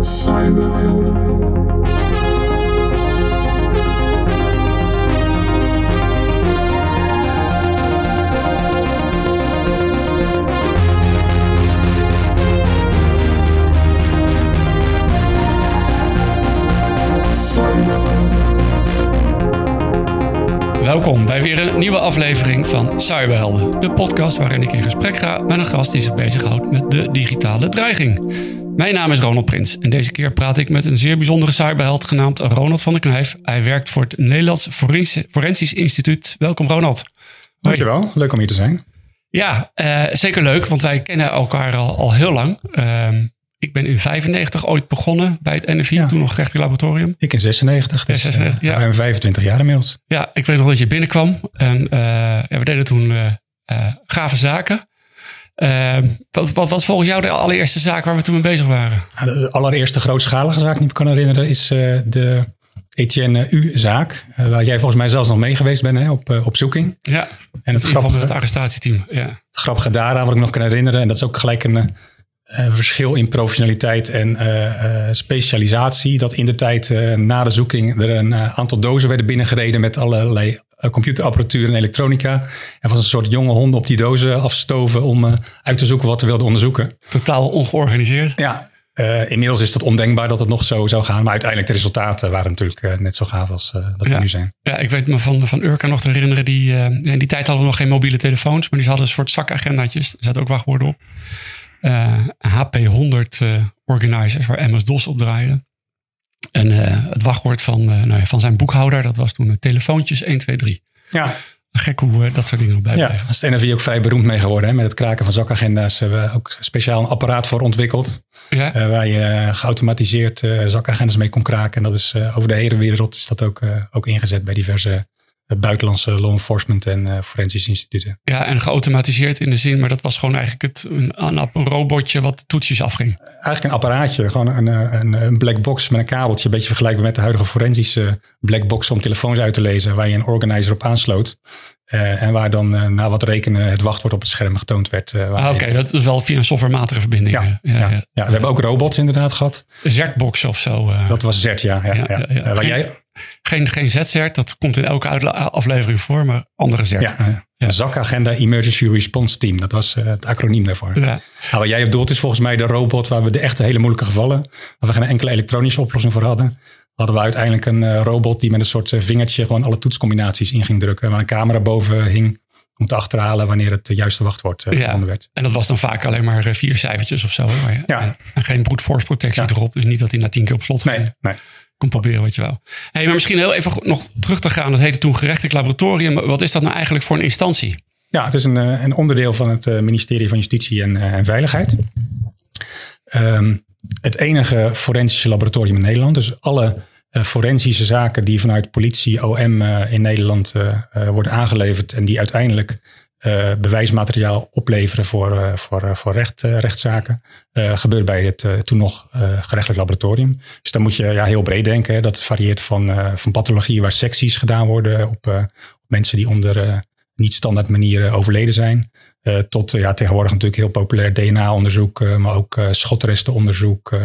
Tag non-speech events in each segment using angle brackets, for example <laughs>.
Cyberhelden. Welkom bij weer een nieuwe aflevering van Cyberhelden. De podcast waarin ik in gesprek ga met een gast die zich bezighoudt met de digitale dreiging. Mijn naam is Ronald Prins en deze keer praat ik met een zeer bijzondere cyberheld genaamd Ronald van der Knijf. Hij werkt voor het Nederlands Forensisch Instituut. Welkom Ronald. Dankjewel, leuk om hier te zijn. Ja, uh, zeker leuk, want wij kennen elkaar al, al heel lang. Uh, ik ben in 95 ooit begonnen bij het NFI, ja. toen nog rechtelijk laboratorium. Ik in 96, dus ja, 96, uh, ja. ruim 25 jaar inmiddels. Ja, ik weet nog dat je binnenkwam en uh, ja, we deden toen uh, gave zaken. Ehm, wat, wat, was volgens jou de allereerste zaak waar we toen mee bezig waren? de allereerste grootschalige zaak die ik me kan herinneren is de Etienne U-zaak. waar jij volgens mij zelfs nog mee geweest bent hè, op, op zoeking. Ja, en het grappige, het arrestatieteam. Ja. Het grappige daaraan wat ik nog kan herinneren, en dat is ook gelijk een uh, verschil in professionaliteit en uh, uh, specialisatie. Dat in de tijd na de zoeking er een aantal dozen werden binnengereden met allerlei computerapparatuur en elektronica. Er was een soort jonge honden op die dozen afstoven om uit te zoeken wat we wilden onderzoeken. Totaal ongeorganiseerd. Ja, inmiddels is het ondenkbaar dat het nog zo zou gaan. Maar uiteindelijk de resultaten waren natuurlijk net zo gaaf als dat ja. die nu zijn. Ja, ik weet me van, van Urka nog te herinneren. Die, in die tijd hadden we nog geen mobiele telefoons. Maar die hadden een soort zakagendaatjes. Er zaten ook wachtwoorden op HP100 uh, organizers waar MS-DOS op draaide. En uh, het wachtwoord van, nou ja, van zijn boekhouder, dat was toen telefoontjes 1, 2, 3. Ja. Gek hoe dat soort dingen nog bij ja. Daar is NRV ook vrij beroemd mee geworden. Hè? Met het kraken van zakagenda's hebben we ook speciaal een apparaat voor ontwikkeld. Ja. waar je geautomatiseerd zakagenda's mee kon kraken. En dat is over de hele wereld is dat ook, ook ingezet bij diverse buitenlandse law enforcement en uh, forensische instituten. Ja, en geautomatiseerd in de zin, maar dat was gewoon eigenlijk het, een, een, een robotje wat de toetsjes afging. Eigenlijk een apparaatje, gewoon een, een, een black box met een kabeltje. Een beetje vergelijkbaar met de huidige forensische black box om telefoons uit te lezen, waar je een organizer op aansloot. Uh, en waar dan uh, na wat rekenen het wachtwoord op het scherm getoond werd. Uh, ah, Oké, dat is wel via een softwarematige verbinding. Ja, ja, ja, ja. we hebben ook robots inderdaad gehad. Zertbox of zo. Dat was Zert, ja. ja. Geen, jij... geen, geen Z-Zert, dat komt in elke aflevering voor, maar andere Zert. Ja, ja. ZAC Agenda Emergency Response Team, dat was het acroniem daarvoor. Ja. Nou, wat jij bedoelt is volgens mij de robot waar we de echte hele moeilijke gevallen, waar we geen enkele elektronische oplossing voor hadden hadden we uiteindelijk een uh, robot die met een soort uh, vingertje gewoon alle toetscombinaties in ging drukken. Waar een camera boven hing om te achterhalen wanneer het juiste wachtwoord uh, gevonden werd. En dat was dan vaak alleen maar vier cijfertjes of zo. Maar, ja. En geen brute force protectie ja. erop. Dus niet dat hij na tien keer op slot nee, nee. Kon proberen wat je wou. Hey, maar misschien heel even nog terug te gaan. Dat heette toen gerechtelijk laboratorium. Wat is dat nou eigenlijk voor een instantie? Ja, het is een, een onderdeel van het ministerie van Justitie en, en Veiligheid. Um, het enige forensische laboratorium in Nederland. Dus alle forensische zaken die vanuit politie, OM in Nederland uh, worden aangeleverd en die uiteindelijk bewijsmateriaal opleveren voor, voor, voor recht, rechtszaken, gebeurt bij het toen nog gerechtelijk laboratorium. Dus dan moet je ja, heel breed denken. Hè. Dat varieert van, van pathologieën waar secties gedaan worden op, op mensen die onder niet standaard manieren overleden zijn. Tot ja, tegenwoordig natuurlijk heel populair DNA-onderzoek, maar ook schotrestenonderzoek,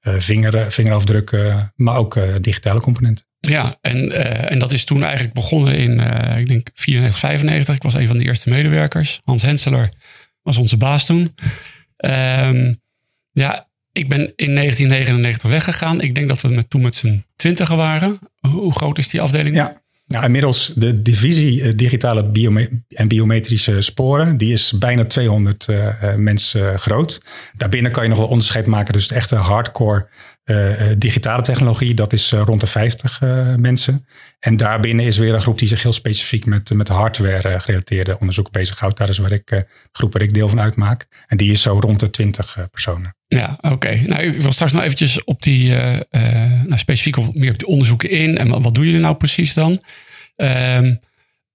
vinger, vingerafdrukken, maar ook digitale componenten. Ja, en, en dat is toen eigenlijk begonnen in, ik denk, 94, 95. Ik was een van de eerste medewerkers. Hans Henseler was onze baas toen. Um, ja, ik ben in 1999 weggegaan. Ik denk dat we met, toen met z'n twintigen waren. Hoe groot is die afdeling? Ja, nou, inmiddels de divisie digitale biome en biometrische sporen, die is bijna 200 uh, mensen groot. Daarbinnen kan je nog wel onderscheid maken. Dus de echte hardcore uh, digitale technologie, dat is rond de 50 mensen. En daarbinnen is weer een groep die zich heel specifiek met, met hardware gerelateerde onderzoek bezighoudt. Daar is waar ik, de groep waar ik deel van uitmaak. En die is zo rond de 20 personen. Ja, oké. Nou, ik wil straks nog eventjes op die, uh, uh, nou, specifiek meer op die onderzoeken in. En wat doen jullie nou precies dan? Um,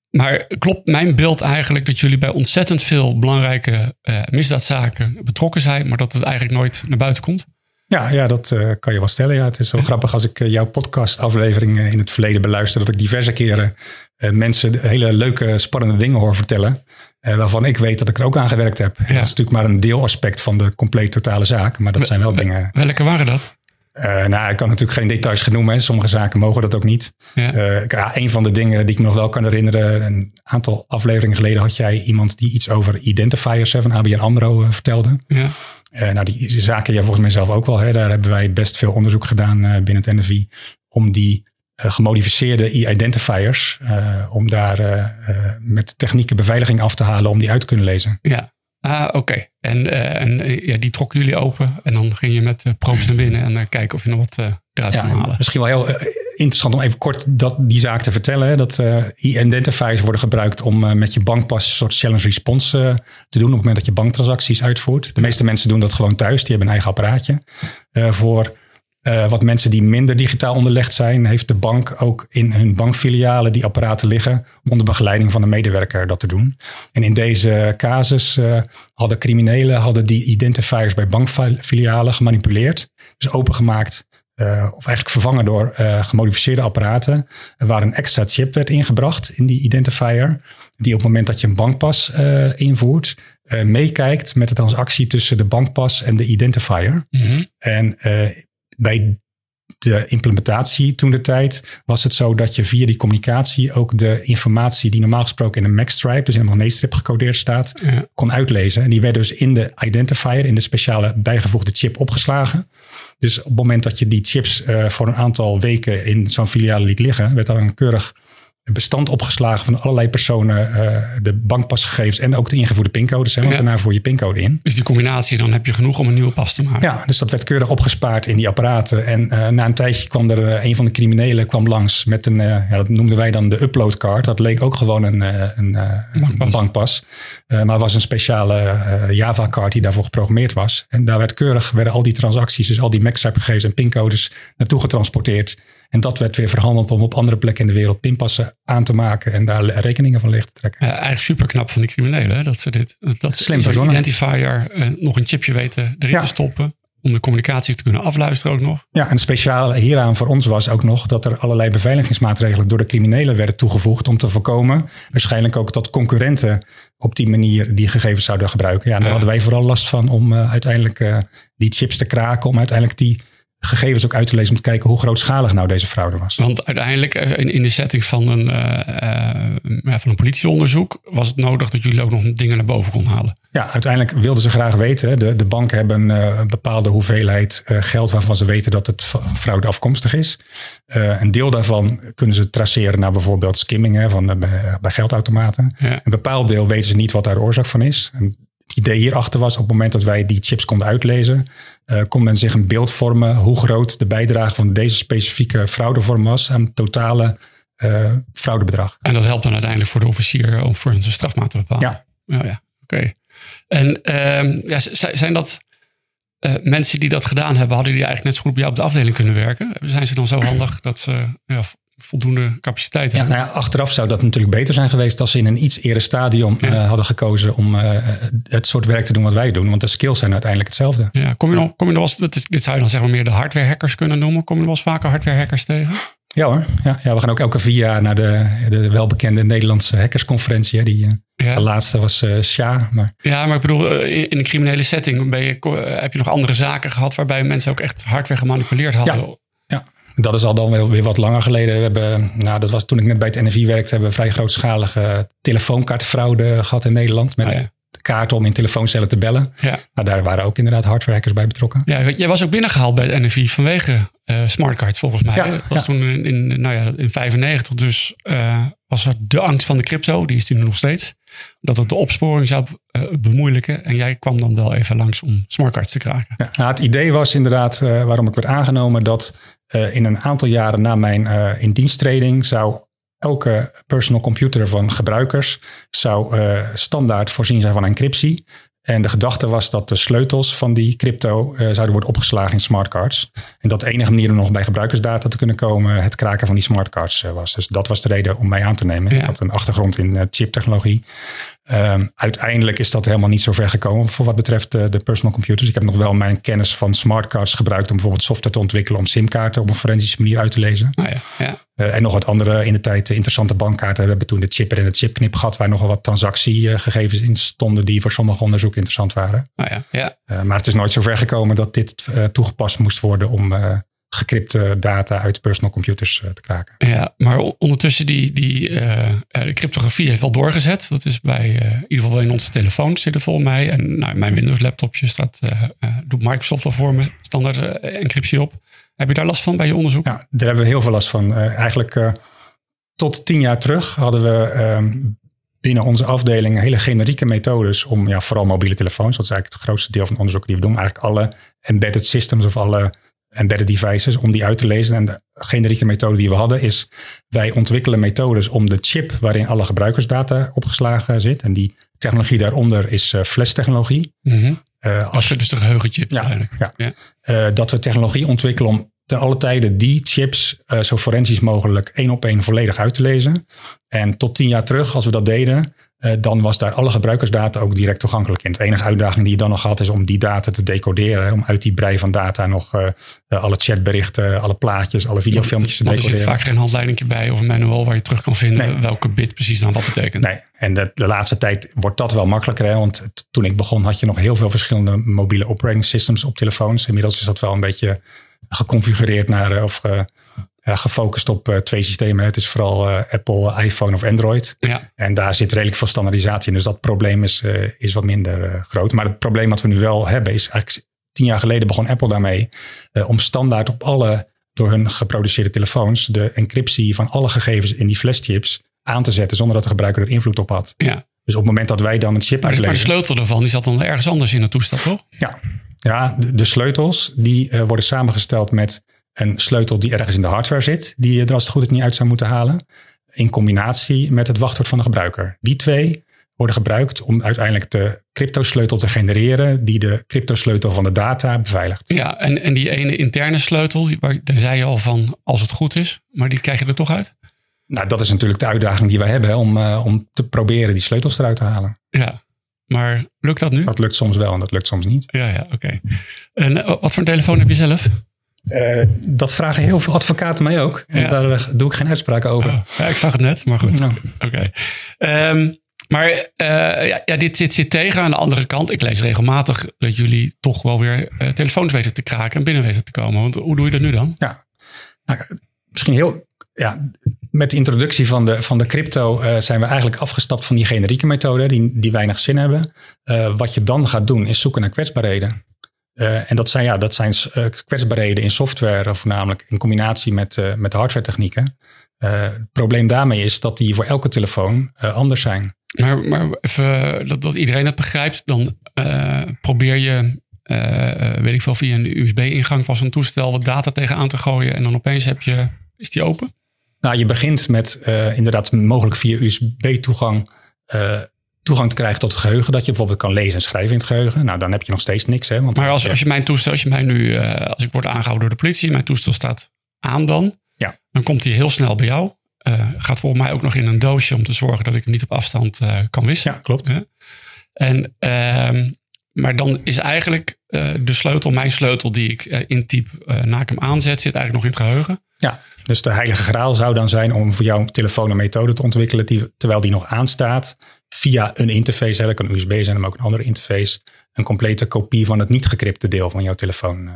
maar klopt mijn beeld eigenlijk dat jullie bij ontzettend veel belangrijke uh, misdaadzaken betrokken zijn, maar dat het eigenlijk nooit naar buiten komt? Ja, ja dat uh, kan je wel stellen. Ja, het is wel ja. grappig als ik uh, jouw podcastafleveringen in het verleden beluister, dat ik diverse keren mensen hele leuke, spannende dingen hoor vertellen. waarvan ik weet dat ik er ook aan gewerkt heb. Dat is natuurlijk maar een deelaspect van de compleet totale zaak. Maar dat zijn wel dingen. Welke waren dat? Uh, nou, ik kan natuurlijk geen details gaan noemen. Sommige zaken mogen dat ook niet. Ja. Uh, ja, een van de dingen die ik me nog wel kan herinneren. Een aantal afleveringen geleden had jij iemand die iets over identifiers van ABN AMRO uh, vertelde. Ja. Nou, die zaken jij volgens mij zelf ook wel. Hè? Daar hebben wij best veel onderzoek gedaan binnen het NFI. Om die gemodificeerde e-identifiers. om daar met technieke beveiliging af te halen om die uit te kunnen lezen. Ja, Ah, oké. En, uh, en uh, ja, die trokken jullie open en dan ging je met uh, probes naar binnen en kijken of je nog wat eruit ja, halen. Misschien wel heel interessant om even kort dat, die zaak te vertellen. Hè, dat e-identifiers worden gebruikt om met je bankpas een soort challenge response te doen op het moment dat je banktransacties uitvoert. De meeste mensen doen dat gewoon thuis. Die hebben een eigen apparaatje. voor uh, wat mensen die minder digitaal onderlegd zijn, heeft de bank ook in hun bankfilialen die apparaten liggen om onder begeleiding van de medewerker dat te doen. En in deze casus uh, hadden criminelen hadden die identifiers bij bankfilialen gemanipuleerd, dus opengemaakt. Uh, of eigenlijk vervangen door gemodificeerde apparaten, waar een extra chip werd ingebracht in die identifier, die op het moment dat je een bankpas invoert, meekijkt met de transactie tussen de bankpas en de identifier. Mm -hmm. En bij de implementatie toen de tijd was het zo dat je via die communicatie ook de informatie die normaal gesproken in een MAC-stripe, dus in een magneetstrip gecodeerd staat, kon uitlezen. En die werd dus in de identifier, in de speciale bijgevoegde chip opgeslagen. Dus op het moment dat je die chips uh, voor een aantal weken in zo'n filiale liet liggen, werd dan een keurig een bestand opgeslagen van allerlei personen, uh, de bankpasgegevens en ook de ingevoerde pincodes. Hè, want daarna voer je pincode in. Dus die combinatie, dan heb je genoeg om een nieuwe pas te maken. Ja, dus dat werd keurig opgespaard in die apparaten. En uh, na een tijdje kwam er uh, een van de criminelen kwam langs met een, ja, dat noemden wij dan de uploadcard. Dat leek ook gewoon een, een, bankpas. bankpas. maar was een speciale Java-card die daarvoor geprogrammeerd was. En daar werd keurig, werden al die transacties, dus al die MACSAP gegevens en pincodes naartoe getransporteerd. En dat werd weer verhandeld om op andere plekken in de wereld pinpassen aan te maken en daar rekeningen van licht te trekken. Ja, eigenlijk super knap van die criminelen hè? dat ze dit, dat, dat slim verzonnen. identifier uh, nog een chipje weten erin te stoppen. Om de communicatie te kunnen afluisteren ook nog. Ja, en speciaal hieraan voor ons was ook nog dat er allerlei beveiligingsmaatregelen door de criminelen werden toegevoegd om te voorkomen. Waarschijnlijk ook dat concurrenten op die manier die gegevens zouden gebruiken. Ja, daar hadden wij vooral last van om uh, uiteindelijk uh, die chips te kraken, om uiteindelijk die gegevens ook uit te lezen om te kijken hoe grootschalig nou deze fraude was. Want uiteindelijk in, in de setting van een, uh, van een politieonderzoek was het nodig dat jullie ook nog dingen naar boven konden halen. Ja, uiteindelijk wilden ze graag weten. De, de banken hebben een bepaalde hoeveelheid geld waarvan ze weten dat het fraude afkomstig is. een deel daarvan kunnen ze traceren naar bijvoorbeeld skimming hè, van, bij, bij geldautomaten. Een bepaald deel weten ze niet wat daar de oorzaak van is. En idee hierachter was op het moment dat wij die chips konden uitlezen, uh, kon men zich een beeld vormen hoe groot de bijdrage van deze specifieke fraudevorm was aan het totale uh, fraudebedrag. En dat helpt dan uiteindelijk voor de officier om voor zijn strafmaat te bepalen. Ja. Oh, ja. Oké. En uh, ja, zijn dat uh, mensen die dat gedaan hebben, hadden die eigenlijk net zo goed bij jou op de afdeling kunnen werken? Zijn ze dan zo handig dat ze ja, voldoende capaciteit ja, hebben. Nou ja, achteraf zou dat natuurlijk beter zijn geweest als ze in een iets eerder stadium uh, hadden gekozen om uh, het soort werk te doen wat wij doen. Want de skills zijn uiteindelijk hetzelfde. Ja, kom je nog, kom je nog eens, dit zou je dan zeg maar meer de hardware hackers kunnen noemen. Kom je nog eens vaker hardware hackers tegen? Ja hoor, ja, ja, we gaan ook elke vier jaar naar de, de welbekende Nederlandse hackersconferentie. Die, eh, ja. De laatste was uh, SHA. Maar... Ja, maar ik bedoel, in, in een criminele setting ben je, heb je nog andere zaken gehad waarbij mensen ook echt hardware gemanipuleerd hadden. Ja. Dat is al dan weer wat langer geleden. We hebben, nou, dat was toen ik net bij het NFI werkte, hebben we vrij grootschalige telefoonkaartfraude gehad in Nederland. Met oh kaarten om in telefooncellen te bellen. Ja. Nou, daar waren ook inderdaad hardwarehackers bij betrokken. Ja, jij was ook binnengehaald bij het NFI vanwege uh, smartcards volgens mij. Ja, dat was toen in, in, nou ja, in 95 dus uh, was er de angst van de crypto. Die is nu nog steeds. Dat het de opsporing zou uh, bemoeilijken. En jij kwam dan wel even langs om smartcards te kraken. Ja, nou, het idee was inderdaad, waarom ik werd aangenomen, dat in een aantal jaren na mijn indiensttreding zou elke personal computer van gebruikers zou uh, standaard voorzien zijn van encryptie. En de gedachte was dat de sleutels van die crypto uh, zouden worden opgeslagen in smartcards. En dat de enige manier om nog bij gebruikersdata te kunnen komen het kraken van die smartcards uh, was. Dus dat was de reden om mij aan te nemen. Ja. Ik had een achtergrond in chiptechnologie. Ehm, uiteindelijk is dat helemaal niet zo ver gekomen voor wat betreft uh, de personal computers. Ik heb nog wel mijn kennis van smartcards gebruikt om bijvoorbeeld software te ontwikkelen om simkaarten op een forensische manier uit te lezen. Oh ja, ja. Uh, en nog wat andere in de tijd interessante bankkaarten. We hebben toen de chipper en de chipknip gehad waar nogal wat transactiegegevens in stonden die voor sommige onderzoeken interessant waren. Oh ja, ja. Uh, maar het is nooit zo ver gekomen dat dit toegepast moest worden om gecrypte data uit personal computers uh, te kraken. Ja, maar ondertussen die, die uh, de cryptografie heeft wel doorgezet. Dat is bij uh, in ieder geval in onze telefoon zit het volgens mij. En nou, mijn Windows laptopje staat, doet Microsoft al voor me standaard encryptie op. Heb je daar last van bij je onderzoek? Ja, daar hebben we heel veel last van. eigenlijk tot tien jaar terug hadden we ehm, binnen onze afdeling hele generieke methodes om ja, vooral mobiele telefoons, dat is eigenlijk het grootste deel van het onderzoek die we doen, eigenlijk alle embedded systems of alle embedded devices om die uit te lezen. En de generieke methode die we hadden is, wij ontwikkelen methodes om de chip waarin alle gebruikersdata opgeslagen zit. En die technologie daaronder is uh, flash-technologie. Mm -hmm. uh, als je dus de geheugenchip ja, eigenlijk. Ja. ja. Uh, dat we technologie ontwikkelen om ten alle tijde die chips zo forensisch mogelijk één op één volledig uit te lezen. En tot tien jaar terug, als we dat deden, uh, dan was daar alle gebruikersdata ook direct toegankelijk in. De enige uitdaging die je dan nog had is om die data te decoderen. Om uit die brei van data nog uh, alle chatberichten, alle plaatjes, alle videofilmpjes te decoderen. Er zit vaak geen handleiding bij of een manual waar je terug kan vinden nee. welke bit precies dan wat betekent. Nee, en de, de laatste tijd wordt dat wel makkelijker. Hè? Want toen ik begon had je nog heel veel verschillende mobiele operating systems op telefoons. Inmiddels is dat wel een beetje geconfigureerd naar of ja, gefocust op uh, twee systemen. Het is vooral Apple, iPhone of Android. Ja. En daar zit redelijk veel standaardisatie in. Dus dat probleem is, is wat minder groot. Maar het probleem wat we nu wel hebben is eigenlijk tien jaar geleden begon Apple daarmee om standaard op alle door hun geproduceerde telefoons de encryptie van alle gegevens in die flashchips aan te zetten zonder dat de gebruiker er invloed op had. Ja. Dus op het moment dat wij dan een chip maar, uitlezen... Maar de sleutel ervan die zat dan ergens anders in het toestel, toch? Ja, ja de, de sleutels die worden samengesteld met een sleutel die ergens in de hardware zit, die je er als het goed is niet uit zou moeten halen, in combinatie met het wachtwoord van de gebruiker. Die twee worden gebruikt om uiteindelijk de cryptosleutel te genereren die de cryptosleutel van de data beveiligt. Ja, en, en die ene interne sleutel, waar, daar zei je al van als het goed is, maar die krijg je er toch uit? Nou, dat is natuurlijk de uitdaging die wij hebben om, uh, om te proberen die sleutels eruit te halen. Ja, maar lukt dat nu? Dat lukt soms wel en dat lukt soms niet. Ja, ja, oké. Okay. En uh, wat voor een telefoon heb je zelf? Uh, dat vragen heel veel advocaten mij ook. En ja. daar doe ik geen uitspraken over. Oh, ja, ik zag het net, maar goed. Oké. Okay. Um, maar uh, ja, ja, dit zit, zit tegen. Aan de andere kant, ik lees regelmatig dat jullie toch wel weer uh, telefoons weten te kraken en binnen weten te komen. Want hoe doe je dat nu dan? Ja, nou, misschien heel. Ja, met de introductie van de, van de crypto uh, zijn we eigenlijk afgestapt van die generieke methoden die, die weinig zin hebben. wat je dan gaat doen is zoeken naar kwetsbaarheden. Uh, en dat zijn, ja, dat zijn kwetsbaarheden in software, voornamelijk in combinatie met, met hardware technieken. het probleem daarmee is dat die voor elke telefoon anders zijn. Maar, maar even dat, dat iedereen dat begrijpt, dan probeer je, weet ik veel, via een USB-ingang van zo'n toestel wat data tegenaan te gooien en dan opeens heb je, is die open? Nou, je begint met inderdaad mogelijk via USB-toegang toegang te krijgen tot het geheugen. Dat je bijvoorbeeld kan lezen en schrijven in het geheugen. Nou, dan heb je nog steeds niks. Hè, want maar als, als je mijn toestel, als je mij nu, uh, als ik word aangehouden door de politie, mijn toestel staat aan dan. Ja. Dan komt hij heel snel bij jou. Gaat volgens mij ook nog in een doosje om te zorgen dat ik hem niet op afstand kan wisselen. Ja, klopt. En, ehm, maar dan is eigenlijk de sleutel, mijn sleutel die ik intyp na ik hem aanzet, zit eigenlijk nog in het geheugen. Ja, dus de heilige graal zou dan zijn om voor jouw telefoon een methode te ontwikkelen die, terwijl die nog aanstaat, via een interface, dat kan een USB zijn, maar ook een andere interface, een complete kopie van het niet gecrypte deel van jouw telefoon uh,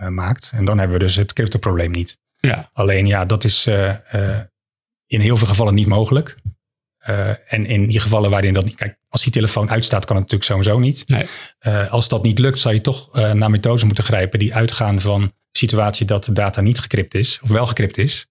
uh, maakt. En dan hebben we dus het cryptoprobleem niet. Ja. Alleen ja, dat is uh, in heel veel gevallen niet mogelijk. en in die gevallen waarin dat niet. Kijk, als die telefoon uitstaat, kan het natuurlijk sowieso niet. Nee. als dat niet lukt, zal je toch naar methodes moeten grijpen die uitgaan van situatie dat de data niet gecrypt is, of wel gecrypt is.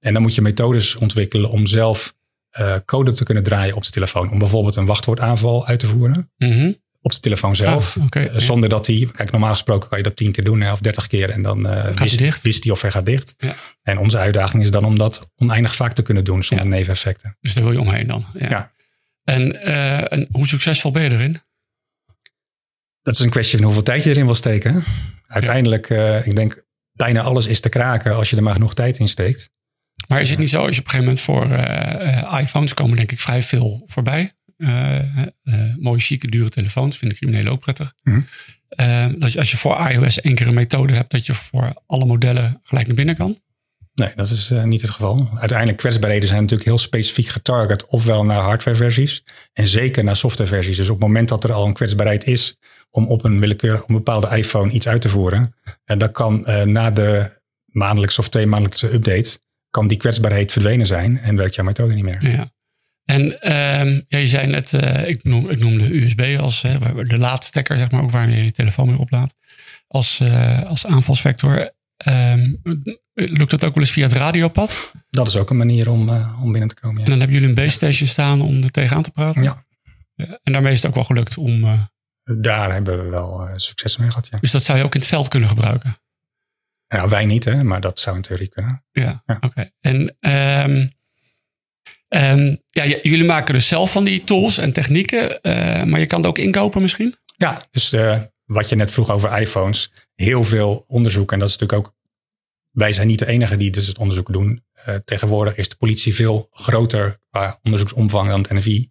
En dan moet je methodes ontwikkelen om zelf uh, code te kunnen draaien op de telefoon. Om bijvoorbeeld een wachtwoordaanval uit te voeren. Mm -hmm. Op de telefoon zelf. Ah, okay, uh, zonder dat die, kijk normaal gesproken kan je dat tien keer doen hè, of dertig keer. En dan uh, wist, dicht. wist die of hij gaat dicht. Ja. En onze uitdaging is dan om dat oneindig vaak te kunnen doen zonder ja. neveneffecten. Dus daar wil je omheen dan. Ja. En, en hoe succesvol ben je erin? Dat is een kwestie van hoeveel tijd je erin wil steken. Uiteindelijk, ik denk bijna alles is te kraken als je er maar genoeg tijd in steekt. Maar is het niet zo als je op een gegeven moment voor uh, iPhones komen denk ik vrij veel voorbij. mooie, chique, dure telefoons. Vinden criminelen ook prettig. Mhm. dat je, als je voor iOS één keer een methode hebt, dat je voor alle modellen gelijk naar binnen kan. Nee, dat is niet het geval. Uiteindelijk kwetsbaarheden zijn natuurlijk heel specifiek getarget, ofwel naar hardwareversies en zeker naar softwareversies. Dus op het moment dat er al een kwetsbaarheid is om op een willekeur, op een bepaalde iPhone iets uit te voeren, en dan kan na de maandelijkse of twee maandelijkse update, kan die kwetsbaarheid verdwenen zijn en werkt jouw methode niet meer. Ja. En um, ja, je zei net, ik, noem, ik noemde USB als uh, de laadstekker, zeg maar, ook waar je je telefoon mee oplaadt, als, als aanvalsvector. Um, lukt dat ook wel eens via het radiopad? Dat is ook een manier om, om binnen te komen. Ja. En dan hebben jullie een base station staan om er tegenaan te praten? Ja. En daarmee is het ook wel gelukt om. Daar hebben we wel succes mee gehad. Ja. Dus dat zou je ook in het veld kunnen gebruiken? Nou, wij niet, hè, maar dat zou in theorie kunnen. Ja, oké. En um, um, ja, jullie maken dus zelf van die tools en technieken, maar je kan het ook inkopen misschien? Ja, dus wat je net vroeg over iPhones, heel veel onderzoek. En dat is natuurlijk ook, wij zijn niet de enige die dus het onderzoek doen. Uh, tegenwoordig is de politie veel groter qua onderzoeksomvang dan het NFI.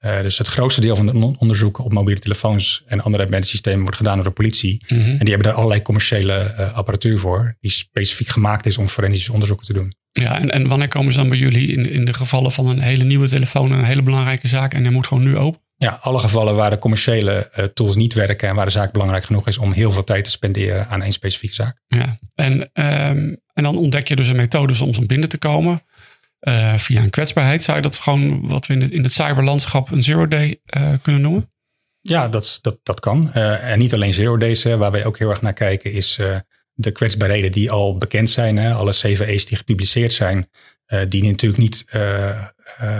Uh, dus het grootste deel van het onderzoek op mobiele telefoons en andere systemen wordt gedaan door de politie. Mm -hmm. En die hebben daar allerlei commerciële uh, apparatuur voor, die specifiek gemaakt is om forensische onderzoeken te doen. Ja, en, en wanneer komen ze dan bij jullie in, in de gevallen van een hele nieuwe telefoon, een hele belangrijke zaak en die moet gewoon nu open? Ja, alle gevallen waar de commerciële uh, tools niet werken en waar de zaak belangrijk genoeg is om heel veel tijd te spenderen aan één specifieke zaak. Ja, en, um, en dan ontdek je dus een methode soms om binnen te komen. Uh, via een kwetsbaarheid. Zou je dat gewoon wat we in het, in het cyberlandschap een zero day uh, kunnen noemen? Ja, dat, dat, dat kan. En niet alleen zero days, waar wij ook heel erg naar kijken, is de kwetsbaarheden die al bekend zijn. Hè? Alle CVE's die gepubliceerd zijn, die natuurlijk niet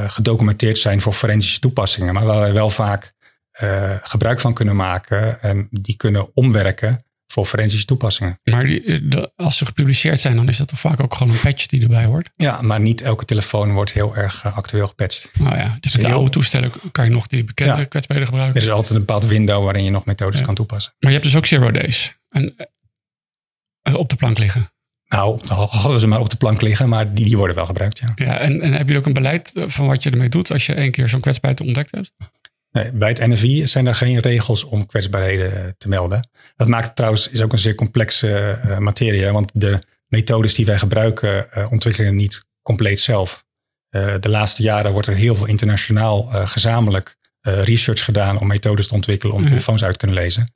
gedocumenteerd zijn voor forensische toepassingen, maar waar wij wel vaak gebruik van kunnen maken en die kunnen omwerken voor forensische toepassingen. Maar die, de, als ze gepubliceerd zijn, dan is dat toch vaak ook gewoon een patch die erbij hoort? Ja, maar niet elke telefoon wordt heel erg uh, actueel gepatcht. Nou ja, dus met de oude toestellen kan je nog die bekende ja. kwetsbaarheden gebruiken. Er is altijd een bepaald window waarin je nog methodes ja. kan toepassen. Maar je hebt dus ook zero days en, uh, op de plank liggen. Nou, hadden ze maar op de plank liggen, maar die, die worden wel gebruikt, ja. Ja, en, en heb je ook een beleid van wat je ermee doet als je één keer zo'n kwetsbaarheid ontdekt hebt? Nee, bij het NFI zijn er geen regels om kwetsbaarheden te melden. Dat maakt trouwens is ook een zeer complexe uh, materie, want de methodes die wij gebruiken uh, ontwikkelen niet compleet zelf. Uh, de laatste jaren wordt er heel veel internationaal gezamenlijk research gedaan om methodes te ontwikkelen om -hmm. telefoons uit te kunnen lezen.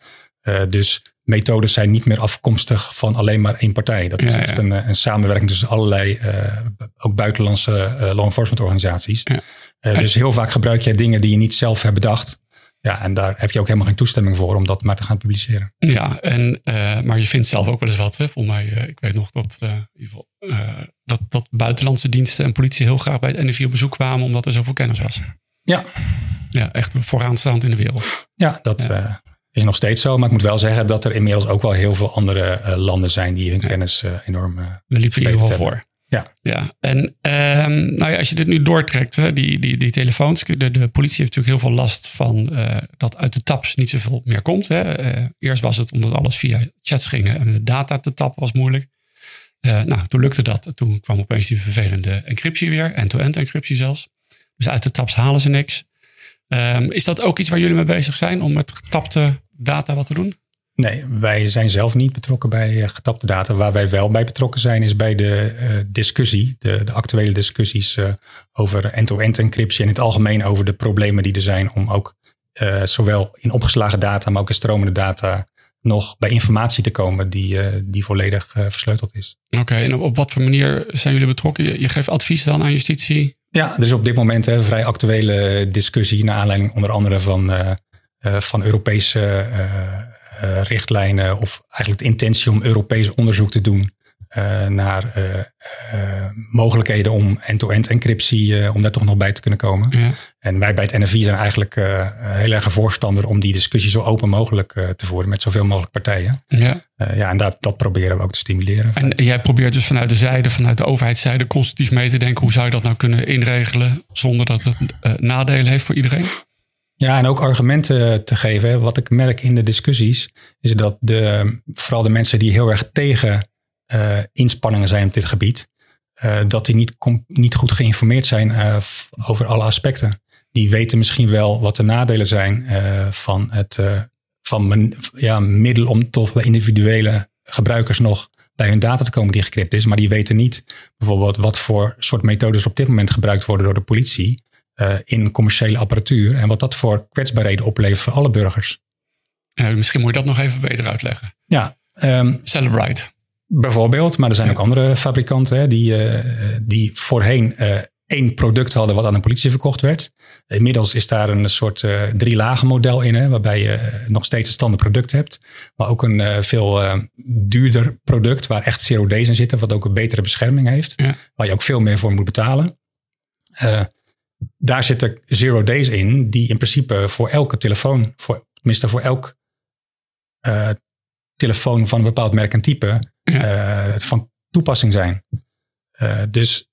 dus methodes zijn niet meer afkomstig van alleen maar één partij. Dat is ja, echt ja. Een, een, samenwerking tussen allerlei, ook buitenlandse law enforcement organisaties. Ja. Uh, dus heel vaak gebruik jij dingen die je niet zelf hebt bedacht. Ja, en daar heb je ook helemaal geen toestemming voor om dat maar te gaan publiceren. Ja, en, maar je vindt zelf ook wel eens wat. Hè? Volgens mij, ik weet nog dat, in ieder geval, dat, dat buitenlandse diensten en politie heel graag bij het NFI op bezoek kwamen omdat er zoveel kennis was. Ja. Ja, echt vooraanstaand in de wereld. Ja, dat ja. Is nog steeds zo. Maar ik moet wel zeggen dat er inmiddels ook wel heel veel andere landen zijn die hun ja. kennis enorm We liepen hier wel voor. Ja. ja. En um, nou ja, als je dit nu doortrekt, hè, die, die, die telefoons, de, de politie heeft natuurlijk heel veel last van uh, dat uit de taps niet zoveel meer komt. Hè. Uh, eerst was het omdat alles via chats ging en de data te tappen was moeilijk. Uh, nou, toen lukte dat. Toen kwam opeens die vervelende encryptie weer, end-to-end encryptie zelfs. Dus uit de taps halen ze niks. Um, is dat ook iets waar jullie mee bezig zijn om met getapte data wat te doen? Nee, wij zijn zelf niet betrokken bij uh, getapte data. Waar wij wel bij betrokken zijn is bij de uh, discussie, de, de, actuele discussies uh, over end-to-end encryptie en in het algemeen over de problemen die er zijn om ook zowel in opgeslagen data, maar ook in stromende data nog bij informatie te komen die, die volledig versleuteld is. Oké, okay, en op, op, wat voor manier zijn jullie betrokken? Je, je, geeft advies dan aan justitie? Ja, er is op dit moment een vrij actuele discussie naar aanleiding onder andere van, van Europese uh, richtlijnen of eigenlijk de intentie om Europees onderzoek te doen uh, naar uh, mogelijkheden om end-to-end encryptie, om daar toch nog bij te kunnen komen. Ja. En wij bij het NFI zijn eigenlijk heel erg een voorstander om die discussie zo open mogelijk te voeren met zoveel mogelijk partijen. Ja, ja en dat, dat proberen we ook te stimuleren. En jij probeert dus vanuit de zijde, vanuit de overheidszijde, constructief mee te denken hoe zou je dat nou kunnen inregelen zonder dat het nadelen heeft voor iedereen? Ja, en ook argumenten te geven. Wat ik merk in de discussies is dat de, vooral de mensen die heel erg tegen uh, inspanningen zijn op dit gebied, uh, dat die niet, niet goed geïnformeerd zijn uh, over alle aspecten. die weten misschien wel wat de nadelen zijn van het van ja, middel om toch bij individuele gebruikers nog bij hun data te komen die gecrypt is. Maar die weten niet bijvoorbeeld wat voor soort methodes op dit moment gebruikt worden door de politie in commerciële apparatuur. En wat dat voor kwetsbaarheden oplevert voor alle burgers. misschien moet je dat nog even beter uitleggen. Ja. Um, Celebrite. Bijvoorbeeld, maar er zijn ook andere fabrikanten hè, die, uh, die voorheen uh, één product hadden wat aan de politie verkocht werd. Inmiddels is daar een soort uh, drie lagen model in, hè, waarbij je nog steeds een standaard product hebt. Maar ook een veel duurder product waar echt days in zitten, wat ook een betere bescherming heeft. Ja. Waar je ook veel meer voor moet betalen. Daar zitten zero days in, die in principe voor elke telefoon, voor, tenminste voor elk telefoon van een bepaald merk en type uh, van toepassing zijn. Uh, dus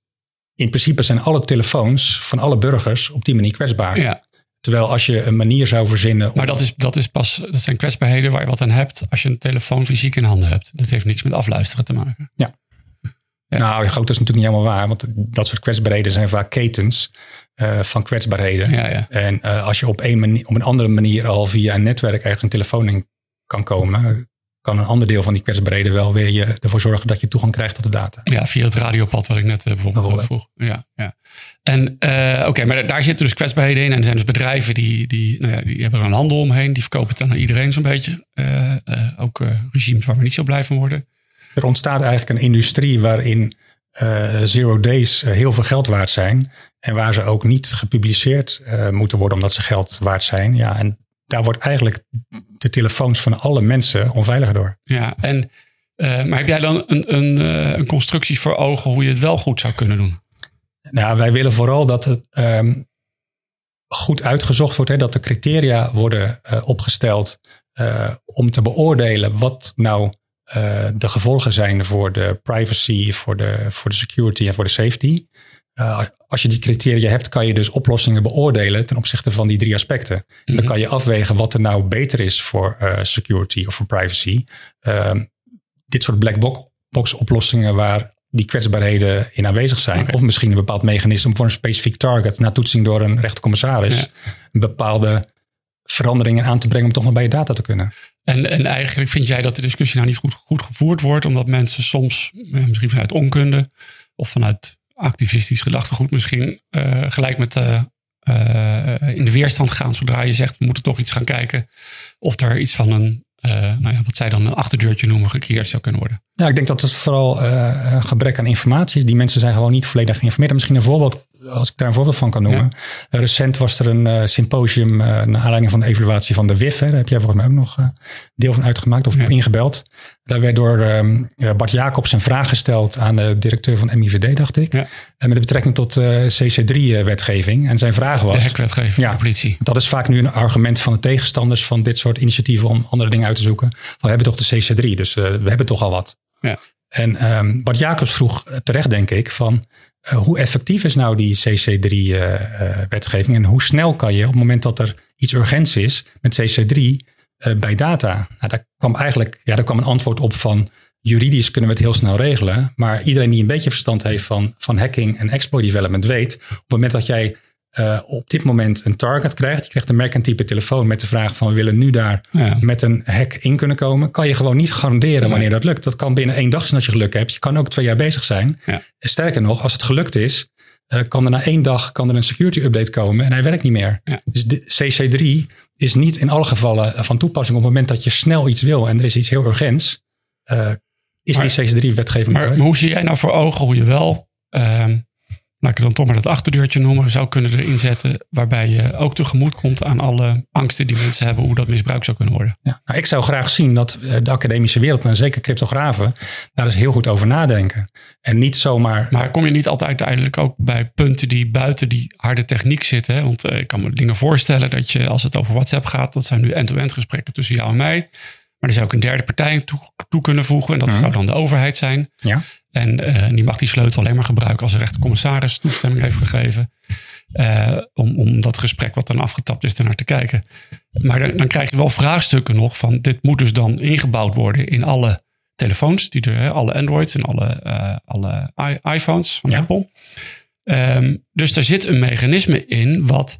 in principe zijn alle telefoons van alle burgers op die manier kwetsbaar. Ja. Terwijl als je een manier zou verzinnen. Maar dat is, dat is pas, dat zijn kwetsbaarheden waar je wat aan hebt als je een telefoon fysiek in handen hebt. Dat heeft niks met afluisteren te maken. Ja. Ja. Nou, groot is natuurlijk niet helemaal waar, want dat soort kwetsbaarheden zijn vaak ketens uh, van kwetsbaarheden. Ja, ja. En uh, als je op een, manier, op een andere manier al via een netwerk ergens een telefoon in kan komen, kan een ander deel van die kwetsbaarheden wel weer je, ervoor zorgen dat je toegang krijgt tot de data. Ja, via het radiopad wat ik net uh, bijvoorbeeld vroeg. Ja, ja. En uh, oké, maar daar zitten dus kwetsbaarheden in. En er zijn dus bedrijven die, die, nou ja, die hebben er een handel omheen. Die verkopen het dan aan iedereen zo'n beetje. Uh, ook regimes waar we niet zo blij van worden. Er ontstaat eigenlijk een industrie waarin zero days heel veel geld waard zijn. En waar ze ook niet gepubliceerd moeten worden omdat ze geld waard zijn. Ja, en daar wordt eigenlijk de telefoons van alle mensen onveiliger door. Ja, en, uh, maar heb jij dan een, een, een, constructie voor ogen hoe je het wel goed zou kunnen doen? Nou, wij willen vooral dat het um, goed uitgezocht wordt. Hè, dat de criteria worden opgesteld om te beoordelen wat nou de gevolgen zijn voor de privacy, voor de, voor de security en voor de safety. Uh, als je die criteria hebt, kan je dus oplossingen beoordelen ten opzichte van die drie aspecten. Mm Dan mhm. kan je afwegen wat er nou beter is voor uh, security of voor privacy. Uh, dit soort black box oplossingen waar die kwetsbaarheden in aanwezig zijn. Okay. Of misschien een bepaald mechanisme voor een specifiek target na toetsing door een rechtercommissaris. Ja. Een bepaalde veranderingen aan te brengen om toch nog bij je data te kunnen. En, en eigenlijk vind jij dat de discussie nou niet goed, goed gevoerd wordt, omdat mensen soms, misschien vanuit onkunde of vanuit activistisch gedachtegoed misschien uh, gelijk met uh, in de weerstand gaan zodra je zegt we moeten toch iets gaan kijken of er iets van een, nou ja, wat zij dan een achterdeurtje noemen, gecreëerd zou kunnen worden. Ja, ik denk dat het vooral gebrek aan informatie is. Die mensen zijn gewoon niet volledig geïnformeerd. misschien een voorbeeld als ik daar een voorbeeld van kan noemen. Ja. Recent was er een uh, symposium naar aanleiding van de evaluatie van de WIF. Hè. Daar heb jij volgens mij ook nog deel van uitgemaakt of ja. ingebeld. Daar werd door um, Bart Jacobs een vraag gesteld aan de directeur van MIVD, dacht ik. Ja. En met betrekking tot CC3-wetgeving. En zijn vraag was... De hekwetgeving ja, de politie. Dat is vaak nu een argument van de tegenstanders van dit soort initiatieven om andere dingen uit te zoeken. we hebben toch de CC3, dus we hebben toch al wat. Ja. En um, Bart Jacobs vroeg terecht, denk ik, van uh, hoe effectief is nou die CC3-wetgeving uh, uh, en hoe snel kan je op het moment dat er iets urgents is met CC3 bij data? Nou, daar kwam eigenlijk ja, daar kwam een antwoord op van juridisch kunnen we het heel snel regelen, maar iedereen die een beetje verstand heeft van, van hacking en exploit development weet, op het moment dat jij uh, op dit moment een target krijgt. Je krijgt een merk en type telefoon met de vraag van we willen nu daar ja. met een hack in kunnen komen. Kan je gewoon niet garanderen wanneer dat lukt. Dat kan binnen één dag zijn dat je geluk hebt. Je kan ook twee jaar bezig zijn. Ja. Sterker nog, als het gelukt is, uh, kan er na één dag kan er een security update komen en hij werkt niet meer. Ja. Dus de CC3 is niet in alle gevallen van toepassing op het moment dat je snel iets wil en er is iets heel urgents. Uh, is maar, die CC3-wetgeving. Maar, maar, hoe zie jij nou voor ogen hoe je wel ehm, laat ik dan toch maar dat achterdeurtje noemen, zou kunnen erin zetten. Waarbij je ook tegemoet komt aan alle angsten die mensen hebben, hoe dat misbruikt zou kunnen worden. Ja, nou, ik zou graag zien dat eh, de academische wereld, en zeker cryptografen, daar eens heel goed over nadenken. En niet zomaar. Maar kom je niet altijd uiteindelijk ook bij punten die buiten die harde techniek zitten? Hè? Want uh, ik kan me dingen voorstellen dat je, als het over WhatsApp gaat, dat zijn nu end-to-end gesprekken tussen jou en mij. Maar er zou ook een derde partij toe, toe kunnen voegen. En dat zou dan de overheid zijn. Ja. En uh, die mag die sleutel alleen maar gebruiken als de rechtercommissaris toestemming heeft gegeven. Uh, om, om dat gesprek wat dan afgetapt is, ernaar te kijken. Maar dan, dan, krijg je wel vraagstukken nog van dit moet dus dan ingebouwd worden in alle telefoons, die er, alle Androids en alle, uh, alle iPhones van Apple. Um, dus daar zit een mechanisme in wat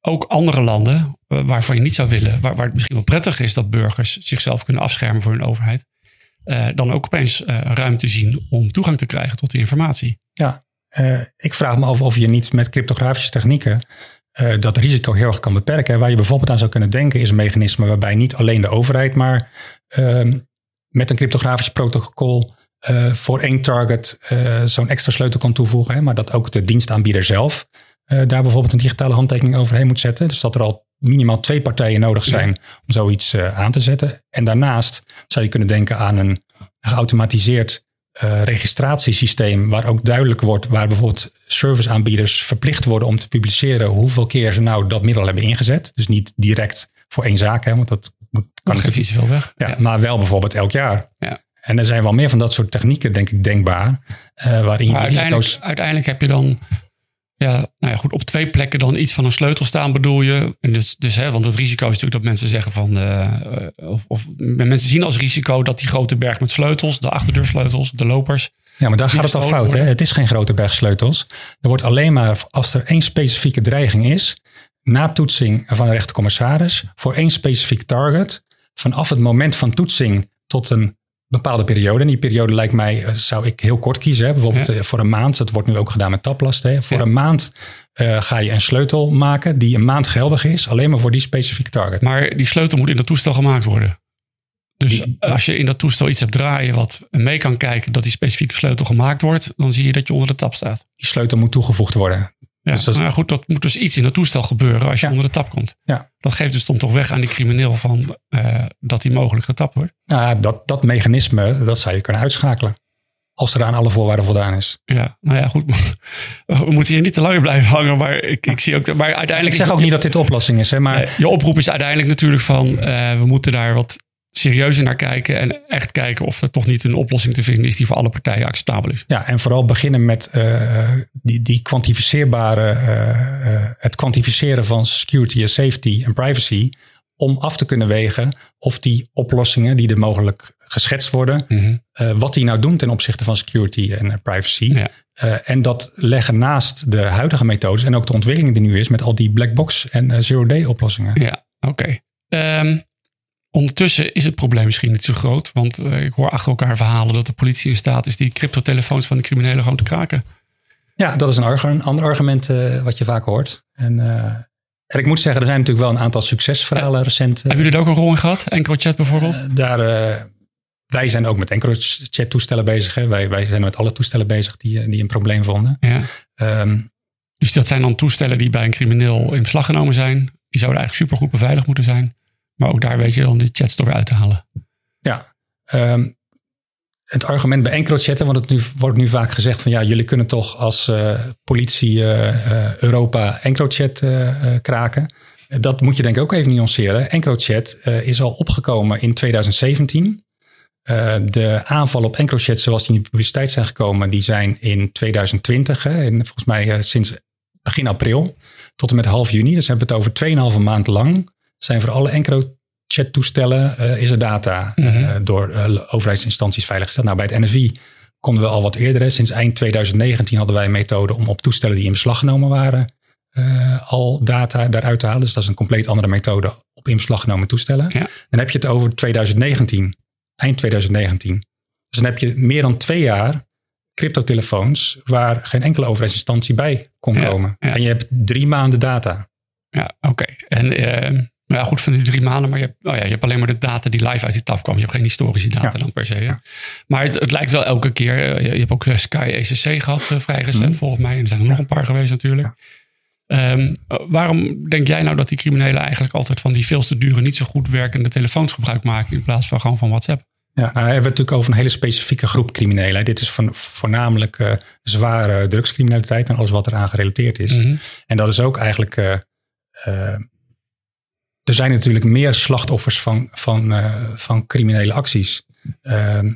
ook andere landen eh, waarvan je niet zou willen, waar, waar het misschien wel prettig is dat burgers zichzelf kunnen afschermen voor hun overheid, eh, dan ook opeens eh, ruimte zien om toegang te krijgen tot die informatie. Ja, eh, ik vraag me af of je niet met cryptografische technieken eh, dat risico heel erg kan beperken. Waar je bijvoorbeeld aan zou kunnen denken is een mechanisme waarbij niet alleen de overheid, maar ehm, met een cryptografisch protocol eh, voor één target eh, zo'n extra sleutel kan toevoegen. Hè, maar dat ook de dienstaanbieder zelf eh, daar bijvoorbeeld een digitale handtekening overheen moet zetten. Dus dat er al minimaal twee partijen nodig zijn om zoiets eh, aan te zetten. En daarnaast zou je kunnen denken aan een geautomatiseerd eh, registratiesysteem waar ook duidelijk wordt waar bijvoorbeeld serviceaanbieders verplicht worden om te publiceren hoeveel keer ze nou dat middel hebben ingezet. Dus niet direct voor één zaak, hè, want dat moet, Kan geef je zoveel weg. ja, maar wel bijvoorbeeld elk jaar. Ja. En er zijn wel meer van dat soort technieken, denk ik, denkbaar. eh, waarin je uiteindelijk, uiteindelijk heb je dan ja, nou ja, goed, op twee plekken dan iets van een sleutel staan, bedoel je. En dus, dus, hè, want het risico is natuurlijk dat mensen zeggen van. eh, eh, of, of mensen zien als risico dat die grote berg met sleutels, de achterdeursleutels, de lopers. Ja, maar daar gaat het al fout. Hè? Het is geen grote berg sleutels. Er wordt alleen maar, als er één specifieke dreiging is, na toetsing van de rechtercommissaris, voor één specifiek target, vanaf het moment van toetsing tot een bepaalde periode. En die periode lijkt mij, eh, zou ik heel kort kiezen. Hè? Bijvoorbeeld Ja. eh, voor een maand. Dat wordt nu ook gedaan met taplasten. Hè? Voor Ja. een maand eh, ga je een sleutel maken die een maand geldig is, alleen maar voor die specifieke target. Maar die sleutel moet in dat toestel gemaakt worden. Dus Die- als je in dat toestel iets hebt draaien wat mee kan kijken dat die specifieke sleutel gemaakt wordt, dan zie je dat je onder de tap staat. Die sleutel moet toegevoegd worden. Ja, Dus dat- nou goed, dat moet dus iets in dat toestel gebeuren als je Ja. onder de tap komt. Ja. Dat geeft dus dan toch weg aan die crimineel van eh, dat hij mogelijk getapt wordt. Nou, dat, dat mechanisme, dat zou je kunnen uitschakelen. Als er aan alle voorwaarden voldaan is. Ja, nou ja, goed. <laughs> We moeten hier niet te lang blijven hangen, maar ik, ik zie ook. Maar Ik uiteindelijk. zeg is- ook niet dat dit de oplossing is, hè, maar je oproep is uiteindelijk natuurlijk van eh, we moeten daar wat serieuzer naar kijken en echt kijken of er toch niet een oplossing te vinden is die voor alle partijen acceptabel is. Ja, en vooral beginnen met eh, die, die kwantificeerbare, eh, eh, het kwantificeren van security en safety en privacy. Om af te kunnen wegen of die oplossingen die er mogelijk geschetst worden, eh, wat die nou doen ten opzichte van security en privacy. Ja. En dat leggen naast de huidige methodes en ook de ontwikkeling die nu is met al die black box en zero-day oplossingen. Ja, oké. Ehm, ondertussen is het probleem misschien niet zo groot, want eh, ik hoor achter elkaar verhalen dat de politie in staat is die cryptotelefoons van de criminelen gewoon te kraken. Ja, dat is een, ander argument eh, wat je vaak hoort. En, eh, en ik moet zeggen, er zijn natuurlijk wel een aantal succesverhalen recent. Hebben jullie er ook een rol in gehad? EncroChat bijvoorbeeld? Daar, wij zijn ook met EncroChat toestellen bezig. Hè. Wij, wij zijn met alle toestellen bezig die, die een probleem vonden. ja. Ehm, Dus dat zijn dan toestellen die bij een crimineel in beslag genomen zijn. Die zouden eigenlijk supergoed beveiligd moeten zijn. Maar ook daar weet je dan die chats door uit te halen. ja, ehm, het argument bij EncroChat, hè, want het nu, wordt nu vaak gezegd van ja, jullie kunnen toch als eh, politie eh, eh, Europa EncroChat kraken. Dat moet je denk ik ook even nuanceren. EncroChat is al opgekomen in 2017. Eh, de aanvallen op EncroChat zoals die in de publiciteit zijn gekomen, die zijn in 2020. Hè, en volgens mij sinds begin april tot en met half juni. Dus hebben we het over 2,5 maand lang. Zijn voor alle EncroChat toestellen eh, is er data eh, Mhm. door eh, overheidsinstanties veiliggesteld. Nou, bij het NFI konden we al wat eerder. Hè. Sinds eind 2019 hadden wij een methode om op toestellen die in beslag genomen waren al data daaruit te halen. Dus dat is een compleet andere methode op in beslag genomen toestellen. Ja. Dan heb je het over 2019, eind 2019. Dus dan heb je meer dan twee jaar cryptotelefoons waar geen enkele overheidsinstantie bij kon Ja, komen. ja. En je hebt drie maanden data. Ja, oké. En eh, ja, goed van die drie maanden. Maar je hebt, oh ja, je hebt alleen maar de data die live uit die tap kwam. Je hebt geen historische data Ja. dan per se. hè? Maar het, het lijkt wel elke keer. eh, je, je hebt ook eh, Sky ECC gehad eh, vrij recent Mhm. volgens mij. En er zijn er nog een paar geweest natuurlijk. Ehm, eh, waarom denk jij nou dat die criminelen eigenlijk altijd van die veel te dure, niet zo goed werkende telefoons gebruik maken in plaats van gewoon van WhatsApp? Ja, nou, we hebben het natuurlijk over een hele specifieke groep criminelen. Dit is van, voornamelijk zware drugscriminaliteit en alles wat eraan gerelateerd is. Mhm. En dat is ook eigenlijk. Er zijn natuurlijk meer slachtoffers van, van, eh, van criminele acties. Ehm,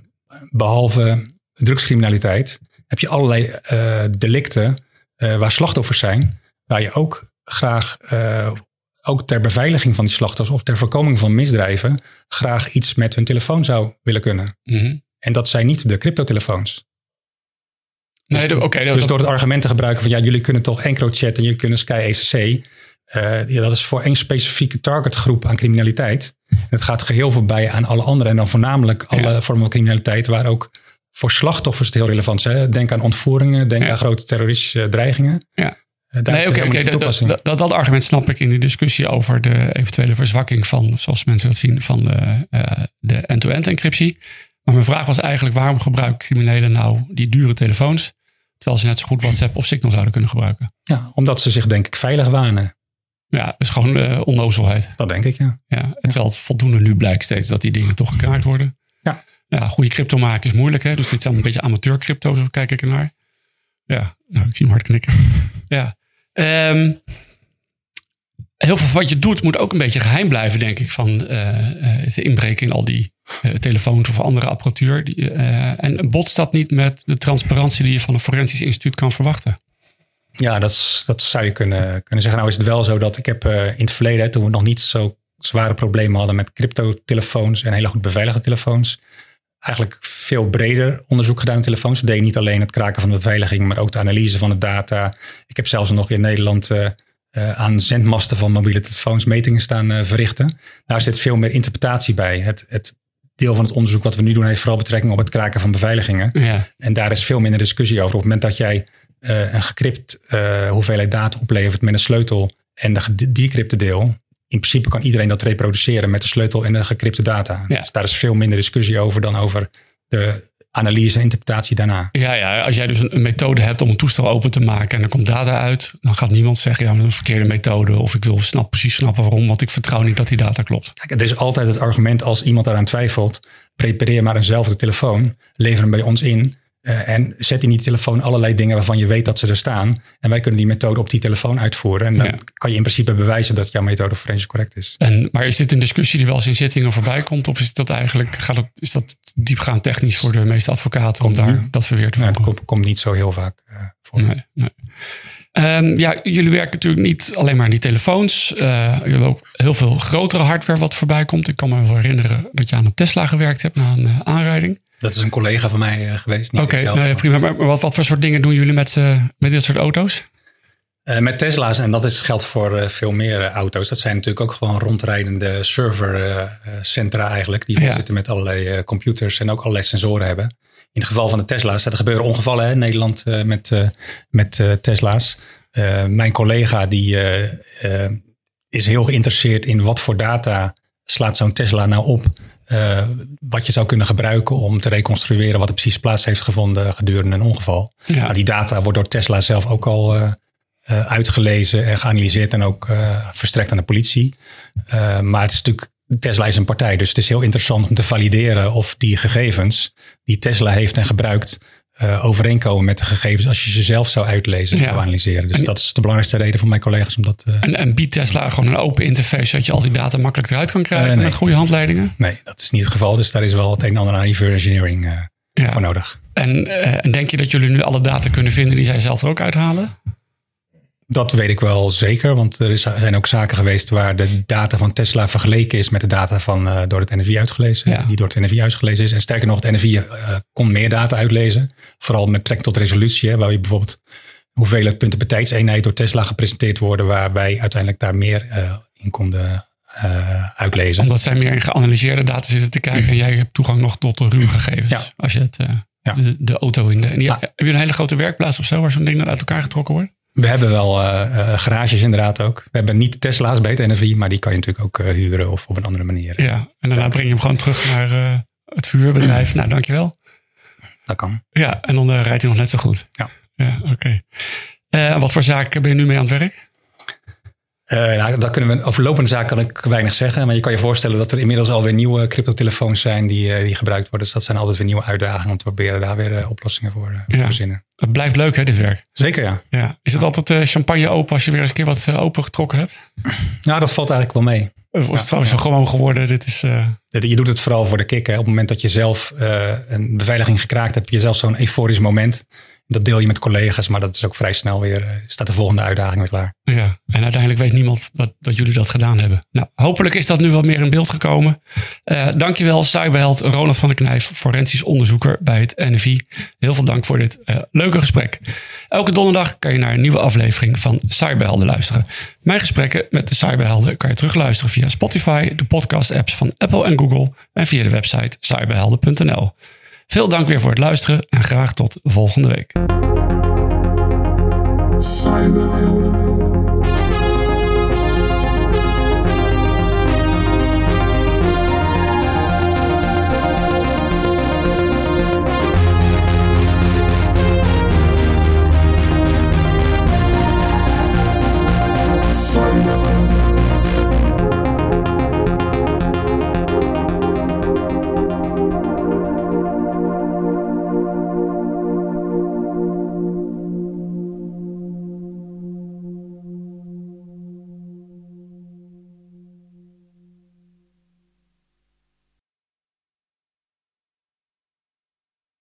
behalve drugscriminaliteit heb je allerlei eh, delicten eh, waar slachtoffers zijn. Waar je ook graag, ook ter beveiliging van die slachtoffers of ter voorkoming van misdrijven, graag iets met hun telefoon zou willen kunnen. Mhm. En dat zijn niet de cryptotelefoons. Nee, oké. dat- Dus door het argument te gebruiken van ja, jullie kunnen toch EncroChat en jullie kunnen Sky ECC. uh, ja, dat is voor één specifieke targetgroep aan criminaliteit. En het gaat geheel voorbij aan alle andere. En dan voornamelijk alle vormen van criminaliteit waar ook voor slachtoffers het heel relevant is. Denk aan ontvoeringen, denk aan grote terroristische dreigingen. Ja. Uh, nee, oké, okay, dat, dat, dat, argument snap ik in de discussie over de eventuele verzwakking van, zoals mensen dat zien, van de, uh, de end-to-end encryptie. Maar mijn vraag was eigenlijk, waarom gebruiken criminelen nou die dure telefoons, terwijl ze net zo goed WhatsApp of Signal zouden kunnen gebruiken? Ja, omdat ze zich denk ik veilig wanen. Ja, dat is gewoon uh, onnozelheid. Dat denk ik, ja. ja. Terwijl het voldoende nu blijkt steeds dat die dingen toch gekraakt worden. Ja. Ja, goede crypto maken is moeilijk, hè. Dus dit zijn een beetje amateur crypto, zo kijk ik ernaar. Ja, nou, ik zie hem hard knikken. <laughs> ja. Um, heel veel van wat je doet moet ook een beetje geheim blijven, denk ik. Van uh, het inbreken in al die uh, telefoons of andere apparatuur. Die, uh, en botst dat niet met de transparantie die je van een forensisch instituut kan verwachten? Ja, dat, dat zou je kunnen, kunnen zeggen. Nou is het wel zo dat ik heb in het verleden, toen we nog niet zo zware problemen hadden met crypto-telefoons en hele goed beveiligde telefoons, eigenlijk veel breder onderzoek gedaan in telefoons. We deden niet alleen het kraken van de beveiliging, maar ook de analyse van de data. Ik heb zelfs nog in Nederland uh, aan zendmasten van mobiele telefoons metingen staan verrichten. Daar zit veel meer interpretatie bij. Het, het, deel van het onderzoek wat we nu doen heeft vooral betrekking op het kraken van beveiligingen. Ja. En daar is veel minder discussie over. Op het moment dat jij uh, een gecrypt hoeveelheid data oplevert met een sleutel en de decrypte deel, in principe kan iedereen dat reproduceren met de sleutel en de gecrypte data. Ja. Dus daar is veel minder discussie over dan over de analyse en interpretatie daarna. Ja, ja, als jij dus een, methode hebt om een toestel open te maken en er komt data uit, dan gaat niemand zeggen, ja, dat is een verkeerde methode of ik wil snap, precies snappen waarom, want ik vertrouw niet dat die data klopt. Kijk, er is altijd het argument als iemand daaraan twijfelt, prepareer maar eenzelfde telefoon, lever hem bij ons in uh, en zet in die telefoon allerlei dingen waarvan je weet dat ze er staan. En wij kunnen die methode op die telefoon uitvoeren. En dan kan je in principe bewijzen dat jouw methode forensisch correct is. En, maar is dit een discussie die wel eens in zittingen voorbij komt? Of is dat eigenlijk, gaat het, is dat diepgaand technisch voor de meeste advocaten komt om daar dat verweer te voeren? komt, komt, niet zo heel vaak uh, voor. Nee, nee. Um, ja, jullie werken natuurlijk niet alleen maar aan die telefoons. Uh, jullie hebben ook heel veel grotere hardware wat voorbij komt. Ik kan me wel herinneren dat je aan een Tesla gewerkt hebt na een aanrijding. Dat is een collega van mij uh, geweest. Oké, okay, nou prima. Maar wat, wat voor soort dingen doen jullie met, met dit soort auto's? Met Tesla's, en dat is, geldt voor veel meer auto's. Dat zijn natuurlijk ook gewoon rondrijdende servercentra eigenlijk. Die ja. zitten met allerlei computers en ook allerlei sensoren hebben. In het geval van de Tesla's, er gebeuren ongevallen hè, in Nederland met, met Tesla's. mijn collega die is heel geïnteresseerd in wat voor data slaat zo'n Tesla nou op wat je zou kunnen gebruiken om te reconstrueren wat er precies plaats heeft gevonden gedurende een ongeval. Ja. Nou, die data wordt door Tesla zelf ook al uitgelezen en geanalyseerd en ook verstrekt aan de politie. maar het is natuurlijk, Tesla is een partij, dus het is heel interessant om te valideren of die gegevens die Tesla heeft en gebruikt uh, overeenkomen met de gegevens als je ze zelf zou uitlezen en ja. analyseren. Dus dat is de belangrijkste reden voor mijn collega's om dat. Uh, en, en biedt Tesla gewoon een open interface zodat je al die data makkelijk eruit kan krijgen uh, nee. met goede handleidingen? Nee, dat is niet het geval. Dus daar is wel het een en ander aan reverse engineering ja. voor nodig. En, en denk je dat jullie nu alle data kunnen vinden die zij zelf er ook uithalen? Dat weet ik wel zeker, want er zijn ook zaken geweest waar de data van Tesla vergeleken is met de data van uh, door het NFI uitgelezen, ja. die door het NFI uitgelezen is. En sterker nog, het NFI uh, kon meer data uitlezen, vooral met trek tot resolutie, hè, waar je bijvoorbeeld hoeveelheid punten per tijdseenheid door Tesla gepresenteerd worden, waar wij uiteindelijk daar meer uh, in konden uitlezen. Omdat zij meer in geanalyseerde data zitten te kijken en jij hebt toegang nog tot de ruwe gegevens. Ja. Als je het, ja. de, de, auto in de. En die, Heb je een hele grote werkplaats of zo waar zo'n ding uit elkaar getrokken wordt? We hebben wel uh, garages inderdaad ook. We hebben niet Tesla's bij het NFI, maar die kan je natuurlijk ook uh, huren of op een andere manier. Ja, en daarna breng je hem gewoon terug naar het vuurbedrijf. nou, dankjewel. Dat kan. Ja, en dan rijdt hij nog net zo goed. Ja. Ja, oké. Okay. wat voor zaken ben je nu mee aan het werk? Uh, nou, dat kunnen we, over lopende zaken kan ik weinig zeggen. Maar je kan je voorstellen dat er inmiddels alweer nieuwe cryptotelefoons zijn die, uh, die gebruikt worden. Dus dat zijn altijd weer nieuwe uitdagingen om te proberen daar weer uh, oplossingen voor te verzinnen. Het blijft leuk hè, dit werk? Zeker ja. ja. Is het altijd champagne open als je weer eens een keer wat open getrokken hebt? Nou, dat valt eigenlijk wel mee. Het is trouwens ja. gewoon geworden. Dit is, Je doet het vooral voor de kick. Hè. Op het moment dat je zelf een beveiliging gekraakt hebt, heb je zelf zo'n euforisch moment. Dat deel je met collega's, maar dat is ook vrij snel weer, uh, staat de volgende uitdaging weer klaar. Ja, en uiteindelijk weet niemand dat, dat jullie dat gedaan hebben. Nou, hopelijk is dat nu wat meer in beeld gekomen. Uh, dankjewel, cyberheld Ronald van der Knijf, forensisch onderzoeker bij het NFI. Heel veel dank voor dit uh, leuke gesprek. Elke donderdag kan je naar een nieuwe aflevering van Cyberhelden luisteren. Mijn gesprekken met de cyberhelden kan je terugluisteren via Spotify, de podcast-apps van Apple en Google en via de website cyberhelden.nl. Veel dank weer voor het luisteren en graag tot volgende week.